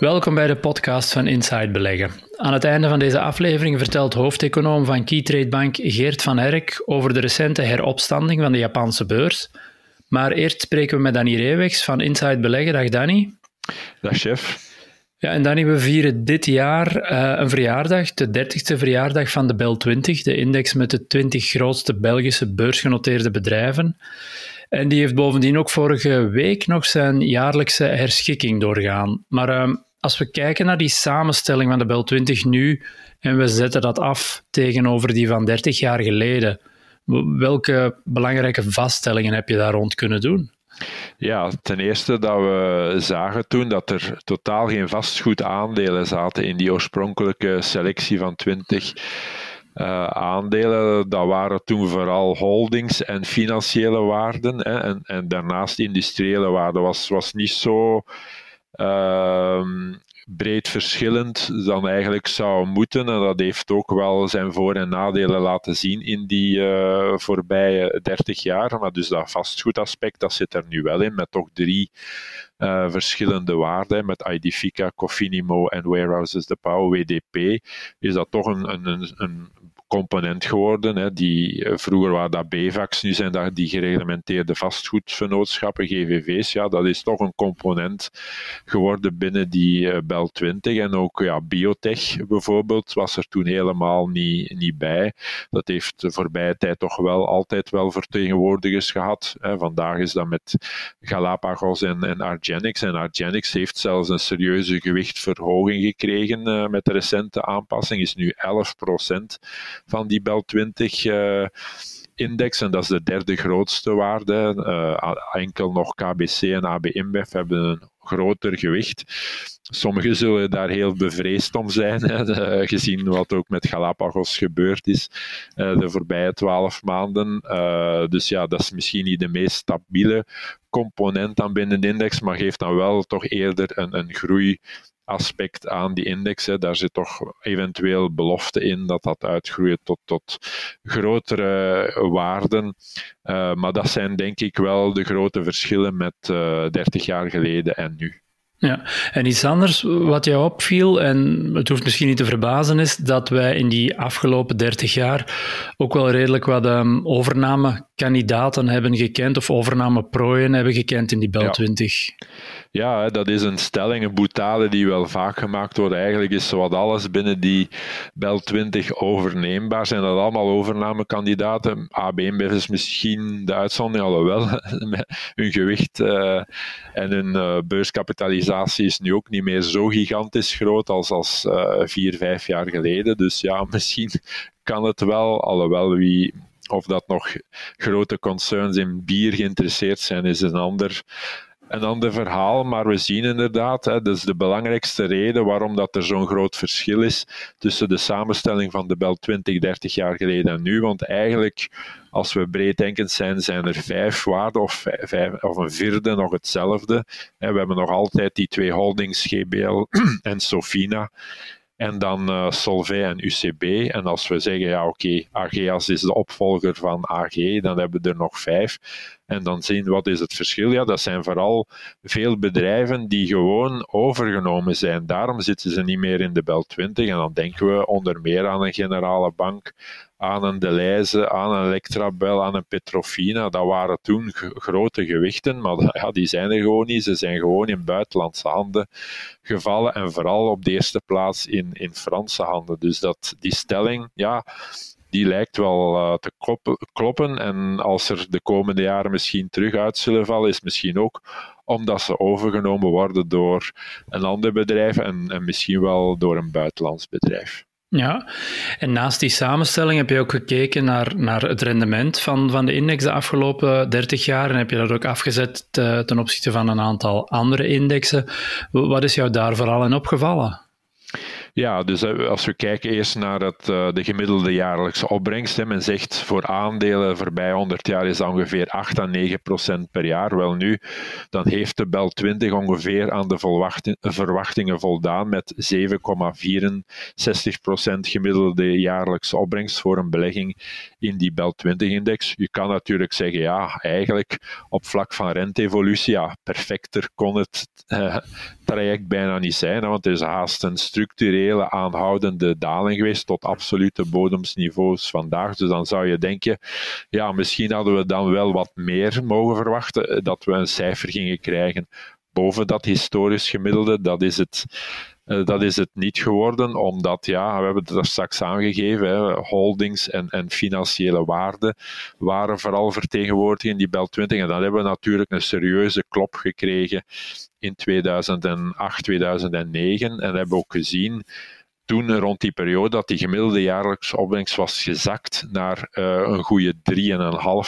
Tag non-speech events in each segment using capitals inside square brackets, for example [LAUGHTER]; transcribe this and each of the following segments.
Welkom bij de podcast van Inside Beleggen. Aan het einde van deze aflevering vertelt hoofdeconoom van Keytrade Bank Geert van Herk over de recente heropstanding van de Japanse beurs. Maar eerst spreken we met Danny Reewegs van Inside Beleggen. Dag Danny. Dag chef. Ja, en Danny, we vieren dit jaar uh, een verjaardag, de 30ste verjaardag van de Bel 20, de index met de 20 grootste Belgische beursgenoteerde bedrijven. En die heeft bovendien ook vorige week nog zijn jaarlijkse herschikking doorgaan. Maar uh, als we kijken naar die samenstelling van de Bel 20 nu en we zetten dat af tegenover die van 30 jaar geleden, welke belangrijke vaststellingen heb je daar rond kunnen doen? Ja, ten eerste dat we zagen toen dat er totaal geen vastgoedaandelen zaten in die oorspronkelijke selectie van 20 uh, aandelen. Dat waren toen vooral holdings en financiële waarden. Hè, en, en daarnaast industriële waarden was, was niet zo breed verschillend dan eigenlijk zou moeten. En dat heeft ook wel zijn voor- en nadelen laten zien in die uh, voorbije 30 jaar. Maar dus dat vastgoedaspect, dat zit er nu wel in, met toch drie uh, verschillende waarden. Met Idifica, Cofinimo en Warehouses de Pauw, WDP, is dat toch een, een, een component geworden. Hè, die, eh, vroeger waren dat BVAX, nu zijn dat die gereglementeerde vastgoedvernootschappen, GVV's. Ja, dat is toch een component geworden binnen die uh, Bel 20. En ook ja, biotech bijvoorbeeld was er toen helemaal niet, niet bij. Dat heeft de voorbije tijd toch wel altijd wel vertegenwoordigers gehad. Hè. Vandaag is dat met Galapagos en, en Argenix. En Argenix heeft zelfs een serieuze gewichtverhoging gekregen uh, met de recente aanpassing. Is nu 11% van die Bel 20 uh, index, en dat is de derde grootste waarde. Uh, enkel nog KBC en AB InBev hebben een groter gewicht. Sommigen zullen daar heel bevreesd om zijn, [LAUGHS] hè, gezien wat ook met Galapagos gebeurd is uh, de voorbije twaalf maanden. Dus ja, dat is misschien niet de meest stabiele component dan binnen de index, maar geeft dan wel toch eerder een, een groei aspect aan die index. Hè. Daar zit toch eventueel belofte in dat dat uitgroeit tot, tot grotere waarden. Uh, maar dat zijn denk ik wel de grote verschillen met uh, eh, 30 jaar geleden en nu. Ja, en iets anders wat jou opviel, en het hoeft misschien niet te verbazen, is dat wij in die afgelopen 30 jaar ook wel redelijk wat um, overnamekandidaten hebben gekend, of overnameprooien hebben gekend in die Bel 20. Ja. Ja, dat is een stelling, een boetade die wel vaak gemaakt wordt. Eigenlijk is zowat alles binnen die Bel 20 overneembaar. Zijn dat allemaal overnamekandidaten? AB InBev is misschien de uitzondering, alhoewel [LAUGHS] hun gewicht uh, en hun uh, beurskapitalisatie is nu ook niet meer zo gigantisch groot als, als uh, vier, vijf jaar geleden. Dus ja, [LAUGHS] misschien kan het wel, alhoewel wie of dat nog grote concerns in bier geïnteresseerd zijn, is een ander een ander verhaal, maar we zien inderdaad, hè, dat is de belangrijkste reden waarom dat er zo'n groot verschil is tussen de samenstelling van de Bel 20, 30 jaar geleden en nu. Want eigenlijk, als we breeddenkend zijn, zijn er vijf waarden of, vijf, of een vierde nog hetzelfde. We hebben nog altijd die twee holdings, GBL [CLEARS THROAT] en Sofina. En dan uh, Solvay en UCB. En als we zeggen, ja oké, okay, Ageas is de opvolger van AG, dan hebben we er nog vijf. En dan zien wat is het verschil. Ja, dat zijn vooral veel bedrijven die gewoon overgenomen zijn. Daarom zitten ze niet meer in de Bel 20. En dan denken we onder meer aan een generale bank, aan een Deleuze, aan een Electrabel, aan een Petrofina. Dat waren toen grote gewichten, maar [LAUGHS] ja, die zijn er gewoon niet. Ze zijn gewoon in buitenlandse handen gevallen en vooral op de eerste plaats in, in Franse handen. Dus dat, die stelling, ja, die lijkt wel uh, te kloppen. En als er de komende jaren misschien terug uit zullen vallen, is misschien ook omdat ze overgenomen worden door een ander bedrijf en, en misschien wel door een buitenlands bedrijf. Ja, en naast die samenstelling heb je ook gekeken naar, naar het rendement van, van de index de afgelopen 30 jaar en heb je dat ook afgezet te, ten opzichte van een aantal andere indexen. Wat is jou daar vooral in opgevallen? Ja, dus als we kijken eerst naar het, de gemiddelde jaarlijkse opbrengst. Hè, men zegt voor aandelen voorbij 100 jaar is dat ongeveer 8 à 9 procent per jaar. Wel nu, dan heeft de Bel 20 ongeveer aan de verwachtingen voldaan met 7,64 procent gemiddelde jaarlijkse opbrengst voor een belegging in die Bel 20-index. Je kan natuurlijk zeggen, ja, eigenlijk op vlak van renteevolutie, ja, perfecter kon het eh, traject bijna niet zijn, want het is haast een structurele aanhoudende daling geweest tot absolute bodemsniveaus vandaag. Dus dan zou je denken, ja, misschien hadden we dan wel wat meer mogen verwachten, eh, dat we een cijfer gingen krijgen boven dat historisch gemiddelde. Dat is het dat is het niet geworden, omdat, ja, we hebben het daar straks aangegeven, hè, holdings en, en financiële waarden waren vooral vertegenwoordigd in die Bel 20. En dan hebben we natuurlijk een serieuze klop gekregen in 2008, 2009. En hebben we ook gezien toen rond die periode dat die gemiddelde jaarlijkse opbrengst was gezakt naar uh, een goede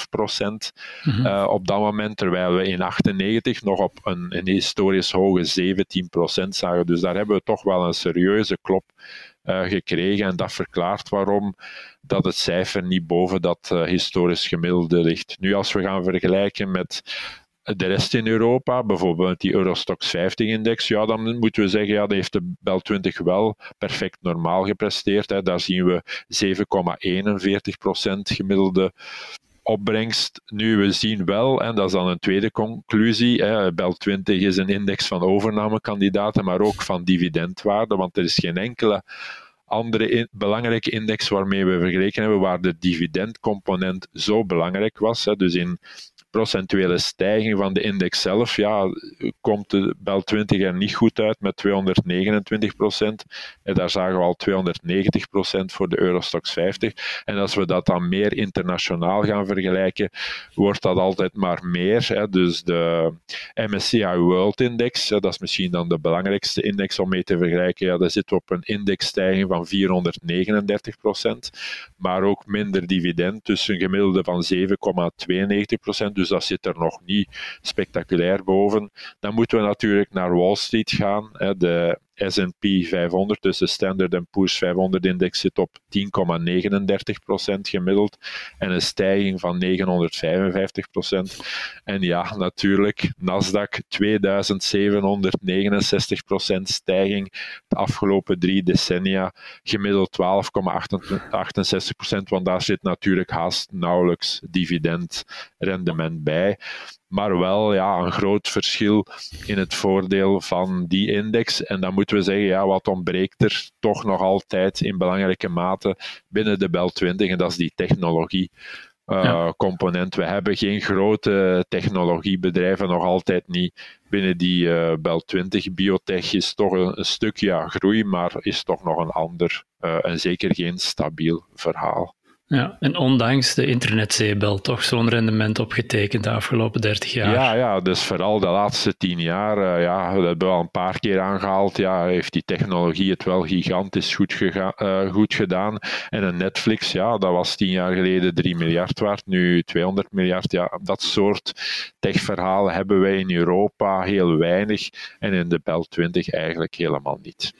3,5 procent mm uh, op dat moment, terwijl we in 98 nog op een, een historisch hoge 17 procent zagen. Dus daar hebben we toch wel een serieuze klop uh, gekregen en dat verklaart waarom dat het cijfer niet boven dat historisch gemiddelde ligt. Nu, als we gaan vergelijken met de rest in Europa, bijvoorbeeld die Eurostox 50-index, ja, dan moeten we zeggen, ja, dat heeft de Bel 20 wel perfect normaal gepresteerd. Hè. Daar zien we 7,41% gemiddelde opbrengst. Nu, we zien wel, en dat is dan een tweede conclusie, hè, Bel 20 is een index van overnamekandidaten, maar ook van dividendwaarde, want er is geen enkele andere belangrijke index waarmee we vergeleken hebben, waar de dividendcomponent zo belangrijk was. Hè. Dus in procentuele stijging van de index zelf, ja, komt de Bel 20 er niet goed uit met 229 procent. En daar zagen we al 290 procent voor de Eurostox 50. En als we dat dan meer internationaal gaan vergelijken, wordt dat altijd maar meer. Hè. Dus de MSCI World Index, dat is misschien dan de belangrijkste index om mee te vergelijken, ja, daar zit op een indexstijging van 439 procent, maar ook minder dividend, dus een gemiddelde van 7,92 procent dus dat zit er nog niet spectaculair boven. Dan moeten we natuurlijk naar Wall Street gaan. De S&P 500, dus de Standard Poor's 500 index zit op 10,39% gemiddeld en een stijging van 955%. En ja, natuurlijk, Nasdaq 2769% stijging de afgelopen drie decennia, gemiddeld 12,68%, want daar zit natuurlijk haast nauwelijks dividendrendement bij maar wel ja, een groot verschil in het voordeel van die index. En dan moeten we zeggen, ja, wat ontbreekt er toch nog altijd in belangrijke mate binnen de Bel 20, en dat is die technologie. Uh, component. We hebben geen grote technologiebedrijven, nog altijd niet binnen die uh, Bel 20. Biotech is toch een, een stuk ja, groei, maar is toch nog een ander uh, en zeker geen stabiel verhaal. Ja, en ondanks de internetzeebel toch zo'n rendement opgetekend de afgelopen 30 jaar. Ja, ja, dus vooral de laatste 10 jaar, uh, ja, dat hebben we al een paar keer aangehaald, ja, heeft die technologie het wel gigantisch goed, uh, goed gedaan. En een Netflix, ja, dat was 10 jaar geleden 3 miljard waard, nu 200 miljard. Ja, dat soort techverhalen hebben wij in Europa heel weinig en in de Bel 20 eigenlijk helemaal niet.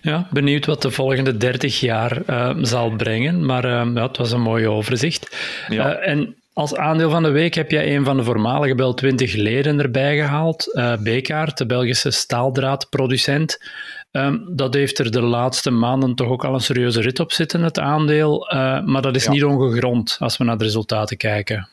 Ja, benieuwd wat de volgende 30 jaar uh, zal brengen, maar ja, het was een mooi overzicht. Ja. Uh, en als aandeel van de week heb jij een van de voormalige Bel 20 leden erbij gehaald, uh, Bekaart, de Belgische staaldraadproducent. Um, dat heeft er de laatste maanden toch ook al een serieuze rit op zitten, het aandeel. Uh, maar dat is ja. niet ongegrond als we naar de resultaten kijken.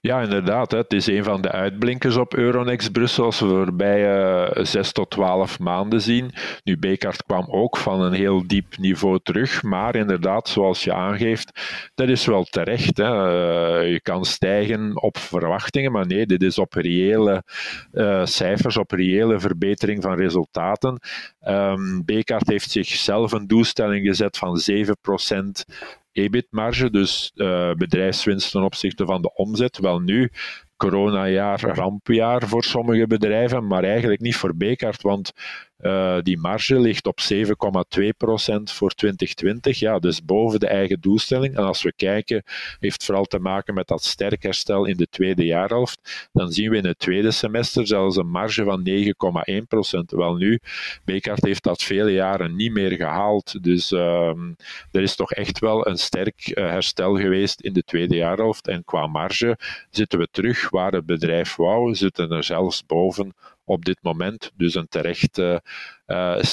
Ja, inderdaad. Het is een van de uitblinkers op Euronext Brussel als we voorbij uh, 6 tot 12 maanden zien. Nu, Bekart kwam ook van een heel diep niveau terug, maar inderdaad, zoals je aangeeft, dat is wel terecht. Hè. Uh, je kan stijgen op verwachtingen, maar nee, dit is op reële uh, cijfers, op reële verbetering van resultaten. Um, Bekart heeft zichzelf een doelstelling gezet van 7% EBIT-marge, dus uh, bedrijfswinst ten opzichte van de omzet. Wel nu, coronajaar, rampjaar voor sommige bedrijven, maar eigenlijk niet voor Bekart, want Uh, die marge ligt op 7,2% voor 2020. Ja, dus boven de eigen doelstelling. En als we kijken, heeft vooral te maken met dat sterk herstel in de tweede jaarhelft. Dan zien we in het tweede semester zelfs een marge van 9,1%. Wel nu, Bekaert heeft dat vele jaren niet meer gehaald. Dus uh, er is toch echt wel een sterk uh, herstel geweest in de tweede jaarhelft. En qua marge zitten we terug waar het bedrijf wou, zitten er zelfs boven op dit moment. Dus een terecht uh,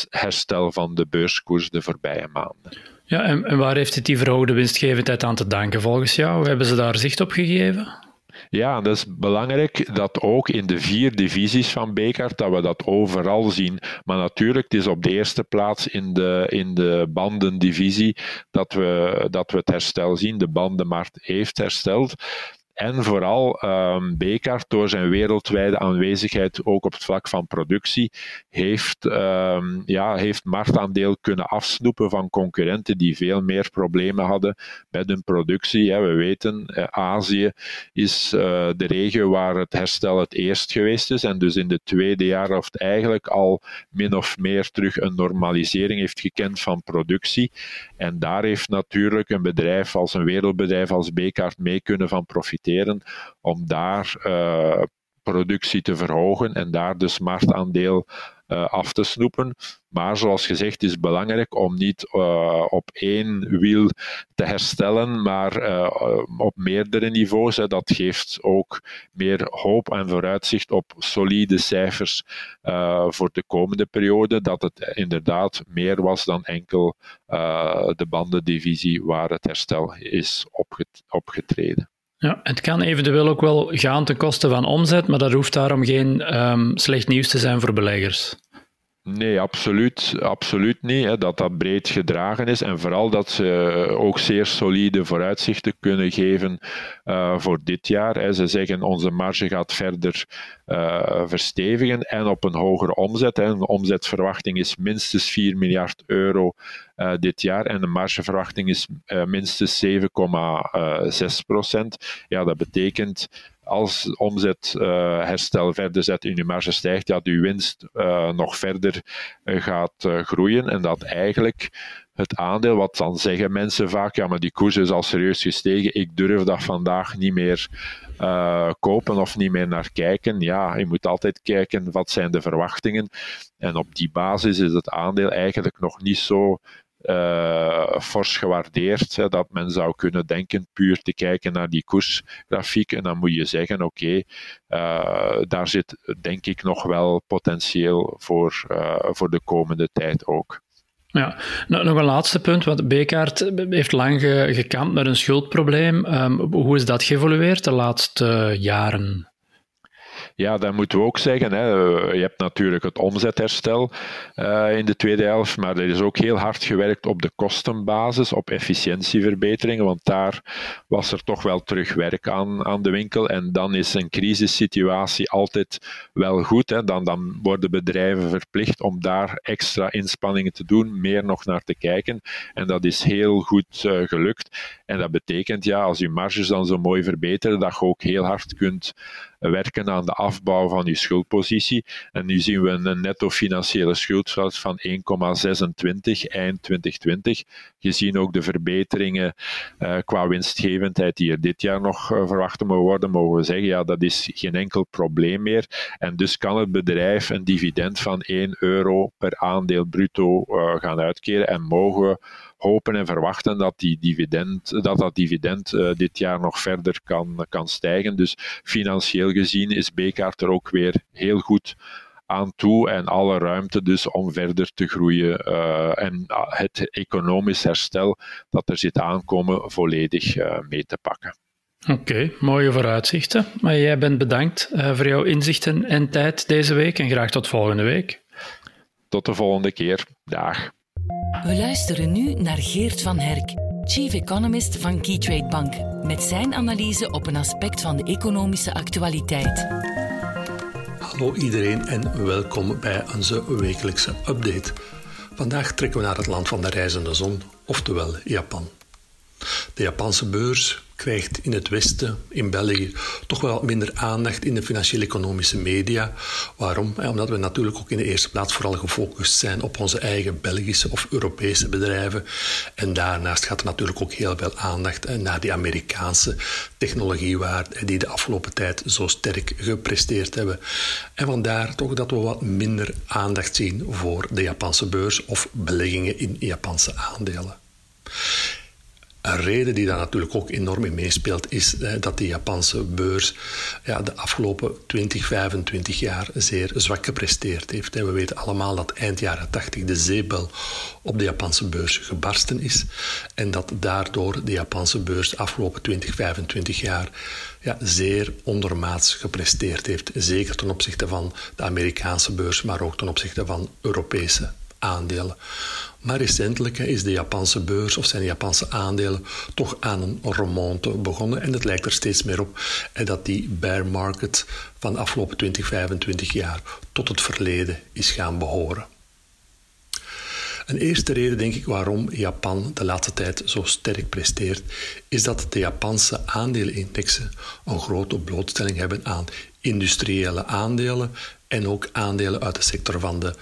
herstel van de beurskoers de voorbije maanden. Ja, en, en waar heeft het die verhoogde winstgevendheid aan te danken volgens jou? Hebben ze daar zicht op gegeven? Ja, dat is belangrijk dat ook in de vier divisies van Bekart, dat we dat overal zien. Maar natuurlijk, het is op de eerste plaats in de, in de bandendivisie dat we, dat we het herstel zien. De bandenmarkt heeft hersteld. En vooral um, Bekaert, door zijn wereldwijde aanwezigheid ook op het vlak van productie, heeft, um, ja, heeft marktaandeel kunnen afsnoepen van concurrenten die veel meer problemen hadden met hun productie. We weten, eh, Azië is uh, de regio waar het herstel het eerst geweest is en dus in de tweede jaarhelft eigenlijk al min of meer terug een normalisering heeft gekend van productie. En daar heeft natuurlijk een bedrijf als een wereldbedrijf als Bekaert mee kunnen van profiteren om daar uh, productie te verhogen en daar dus marktaandeel uh, af te snoepen. Maar zoals gezegd is het belangrijk om niet uh, op één wiel te herstellen, maar op meerdere niveaus. Hè. Dat geeft ook meer hoop en vooruitzicht op solide cijfers voor de komende periode. Dat het inderdaad meer was dan enkel de bandendivisie waar het herstel is opgetreden. Ja, het kan eventueel ook wel gaan ten koste van omzet, maar dat hoeft daarom geen um, slecht nieuws te zijn voor beleggers. Nee, absoluut, absoluut niet. Hè, dat dat breed gedragen is. En vooral dat ze ook zeer solide vooruitzichten kunnen geven uh, voor dit jaar. Hè. Ze zeggen onze marge gaat verder uh, verstevigen en op een hogere omzet. Hè. Omzetverwachting is minstens 4 miljard euro dit jaar en de margeverwachting is minstens 7,6 procent. Ja, dat betekent als omzetherstel uh, verder zet en uw marge stijgt, dat uw winst uh, nog verder uh, gaat groeien. En dat eigenlijk het aandeel, wat dan zeggen mensen vaak, ja, maar die koers is al serieus gestegen, ik durf dat vandaag niet meer kopen of niet meer naar kijken. Ja, je moet altijd kijken wat zijn de verwachtingen. En op die basis is het aandeel eigenlijk nog niet zo uh, fors gewaardeerd. Dat men zou kunnen denken puur te kijken naar die koersgrafiek. En dan moet je zeggen, oké, uh, daar zit denk ik nog wel potentieel voor, uh, voor de komende tijd ook. Ja, nou, nog een laatste punt, want Bekaert heeft lang ge, gekampt met een schuldprobleem. Um, hoe is dat geëvolueerd de laatste jaren? Ja, dat moeten we ook zeggen. Hè. Je hebt natuurlijk het omzetherstel uh, in de tweede helft, maar er is ook heel hard gewerkt op de kostenbasis, op efficiëntieverbeteringen, want daar was er toch wel terug werk aan, aan de winkel. En dan is een crisissituatie altijd wel goed. Hè. Dan, dan worden bedrijven verplicht om daar extra inspanningen te doen, meer nog naar te kijken. En dat is heel goed uh, gelukt. En dat betekent, ja, als je marges dan zo mooi verbeteren, dat je ook heel hard kunt werken aan de afbouw van je schuldpositie. En nu zien we een netto financiële schuldveld van 1,26 eind 2020. Gezien ook de verbeteringen uh, qua winstgevendheid die er dit jaar nog uh, verwachten mogen worden, mogen we zeggen, ja, dat is geen enkel probleem meer. En dus kan het bedrijf een dividend van 1 euro per aandeel bruto uh, gaan uitkeren en mogen hopen en verwachten dat, die dividend, dat dat dividend uh, dit jaar nog verder kan, kan stijgen. Dus financieel gezien is Bekaart er ook weer heel goed aan toe en alle ruimte dus om verder te groeien uh, en het economisch herstel dat er zit aankomen volledig uh, mee te pakken. Oké, okay, mooie vooruitzichten. Maar jij bent bedankt uh, voor jouw inzichten en tijd deze week en graag tot volgende week. Tot de volgende keer. Dag. We luisteren nu naar Geert van Herk, Chief Economist van Keytrade Bank, met zijn analyse op een aspect van de economische actualiteit. Hallo iedereen en welkom bij onze wekelijkse update. Vandaag trekken we naar het land van de reizende zon, oftewel Japan. De Japanse beurs krijgt in het Westen, in België, toch wel wat minder aandacht in de financieel-economische media. Waarom? Omdat we natuurlijk ook in de eerste plaats vooral gefocust zijn op onze eigen Belgische of Europese bedrijven. En daarnaast gaat er natuurlijk ook heel veel aandacht naar die Amerikaanse technologiewaarden die de afgelopen tijd zo sterk gepresteerd hebben. En vandaar toch dat we wat minder aandacht zien voor de Japanse beurs of beleggingen in Japanse aandelen. Een reden die daar natuurlijk ook enorm in meespeelt, is dat de Japanse beurs ja, de afgelopen 20, 25 jaar zeer zwak gepresteerd heeft. We weten allemaal dat eind jaren 80 de zeebel op de Japanse beurs gebarsten is. En dat daardoor de Japanse beurs de afgelopen 20, 25 jaar ja, zeer ondermaats gepresteerd heeft. Zeker ten opzichte van de Amerikaanse beurs, maar ook ten opzichte van Europese aandelen. Maar recentelijk is de Japanse beurs of zijn de Japanse aandelen toch aan een remonte begonnen. En het lijkt er steeds meer op dat die bear market van de afgelopen 20, 25 jaar tot het verleden is gaan behoren. Een eerste reden, denk ik, waarom Japan de laatste tijd zo sterk presteert, is dat de Japanse aandelenindexen een grote blootstelling hebben aan industriële aandelen en ook aandelen uit de sector van de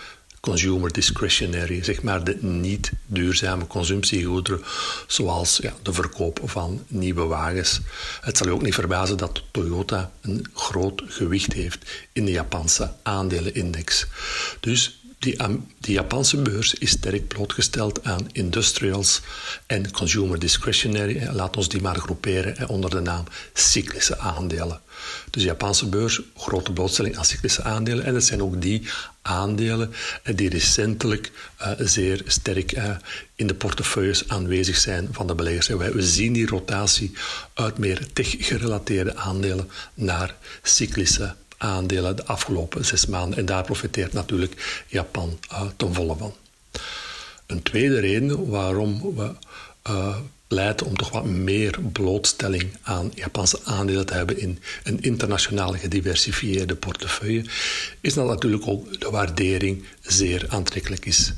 consumer discretionary, zeg maar de niet duurzame consumptiegoederen, zoals ja, de verkoop van nieuwe wagens. Het zal je ook niet verbazen dat Toyota een groot gewicht heeft in de Japanse aandelenindex. Dus die, Japanse beurs is sterk blootgesteld aan industrials en consumer discretionary. Laat ons die maar groeperen onder de naam cyclische aandelen. Dus de Japanse beurs, grote blootstelling aan cyclische aandelen. En het zijn ook die aandelen die recentelijk zeer sterk in de portefeuilles aanwezig zijn van de beleggers. We zien die rotatie uit meer tech-gerelateerde aandelen naar cyclische aandelen de afgelopen zes maanden. En daar profiteert natuurlijk Japan uh, ten volle van. Een tweede reden waarom we pleiten om toch wat meer blootstelling aan Japanse aandelen te hebben in een internationaal gediversifieerde portefeuille, is dat natuurlijk ook de waardering zeer aantrekkelijk is.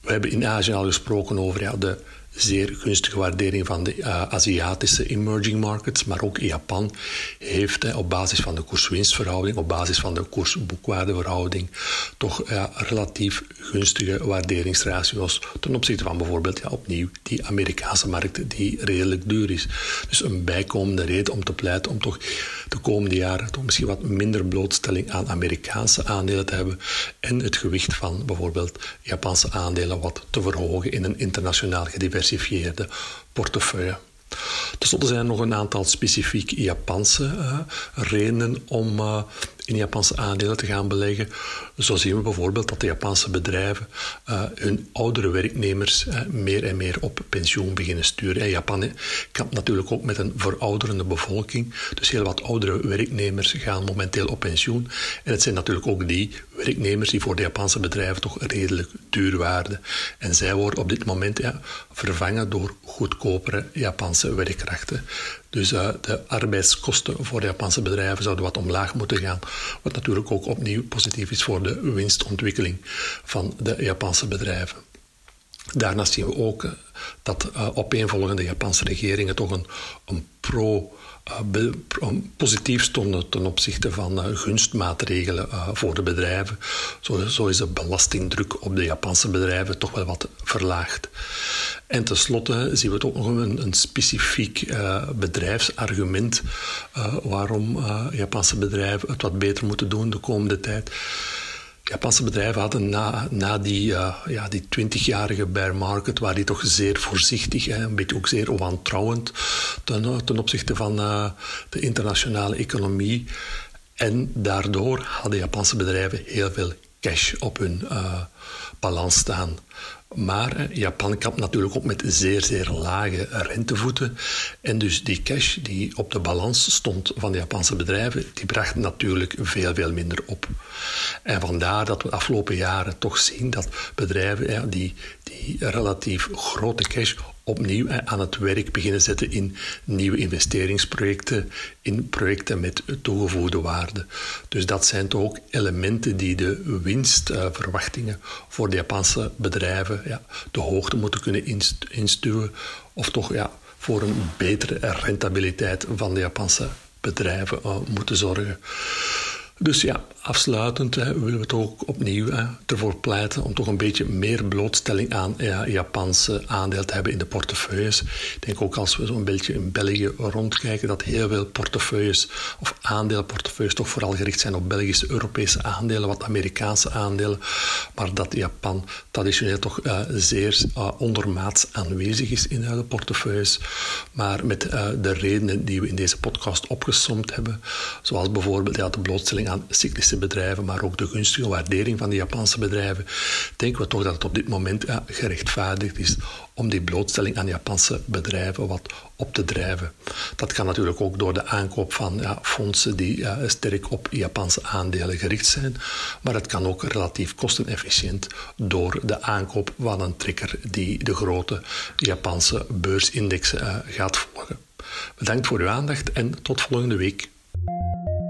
We hebben in Azië al gesproken over ja, de zeer gunstige waardering van de uh, Aziatische emerging markets, maar ook Japan heeft op basis van de koers-winstverhouding, op basis van de koers-boekwaardeverhouding, toch relatief gunstige waarderingsratio's ten opzichte van bijvoorbeeld ja, opnieuw die Amerikaanse markt die redelijk duur is. Dus een bijkomende reden om te pleiten om toch de komende jaren toch misschien wat minder blootstelling aan Amerikaanse aandelen te hebben en het gewicht van bijvoorbeeld Japanse aandelen wat te verhogen in een internationaal gediversifieerd gediversifieerde portefeuille. Ten slotte zijn er nog een aantal specifiek Japanse uh, redenen om uh, in Japanse aandelen te gaan beleggen. Zo zien we bijvoorbeeld dat de Japanse bedrijven uh, hun oudere werknemers uh, meer en meer op pensioen beginnen sturen. En Japan kampt natuurlijk ook met een verouderende bevolking. Dus heel wat oudere werknemers gaan momenteel op pensioen. En het zijn natuurlijk ook die werknemers die voor de Japanse bedrijven toch redelijk duur waren. En zij worden op dit moment ja, vervangen door goedkopere Japanse werkkrachten. Dus uh, de arbeidskosten voor de Japanse bedrijven zouden wat omlaag moeten gaan. Wat natuurlijk ook opnieuw positief is voor de winstontwikkeling van de Japanse bedrijven. Daarnaast zien we ook uh, dat uh, opeenvolgende Japanse regeringen toch een, een pro- positief stonden ten opzichte van gunstmaatregelen voor de bedrijven. Zo, is de belastingdruk op de Japanse bedrijven toch wel wat verlaagd. En tenslotte zien we toch nog een, een specifiek bedrijfsargument waarom Japanse bedrijven het wat beter moeten doen de komende tijd. Japanse bedrijven hadden na, na die, uh, ja, die 20-jarige bear market, waar die toch zeer voorzichtig, hè, een beetje ook zeer wantrouwend ten, eh, opzichte van de internationale economie. En daardoor hadden Japanse bedrijven heel veel cash op hun balans staan. Maar Japan kampt natuurlijk ook met zeer, zeer lage rentevoeten. En dus die cash die op de balans stond van de Japanse bedrijven, die bracht natuurlijk veel, veel minder op. En vandaar dat we de afgelopen jaren toch zien dat bedrijven die, die relatief grote cash opnieuw aan het werk beginnen zetten in nieuwe investeringsprojecten, in projecten met toegevoegde waarde. Dus dat zijn toch ook elementen die de winstverwachtingen voor de Japanse bedrijven ja, de hoogte moeten kunnen instuwen, of toch ja, voor een betere rentabiliteit van de Japanse bedrijven uh, moeten zorgen. Dus ja, afsluitend willen we toch ook opnieuw hè, ervoor pleiten om toch een beetje meer blootstelling aan ja, Japanse aandeel te hebben in de portefeuilles. Ik denk ook als we zo'n beetje in België rondkijken, dat heel veel portefeuilles of aandelenportefeuilles toch vooral gericht zijn op Belgische, Europese aandelen, wat Amerikaanse aandelen, maar dat Japan traditioneel toch uh, zeer uh, ondermaats aanwezig is in de portefeuilles. Maar met uh, de redenen die we in deze podcast opgesomd hebben, zoals bijvoorbeeld ja, de blootstelling aan cyclische bedrijven, maar ook de gunstige waardering van de Japanse bedrijven, denken we toch dat het op dit moment ja, gerechtvaardigd is om die blootstelling aan Japanse bedrijven wat op te drijven. Dat kan natuurlijk ook door de aankoop van ja, fondsen die ja, sterk op Japanse aandelen gericht zijn, maar het kan ook relatief kostenefficiënt door de aankoop van een trigger die de grote Japanse beursindexen uh, gaat volgen. Bedankt voor uw aandacht en tot volgende week.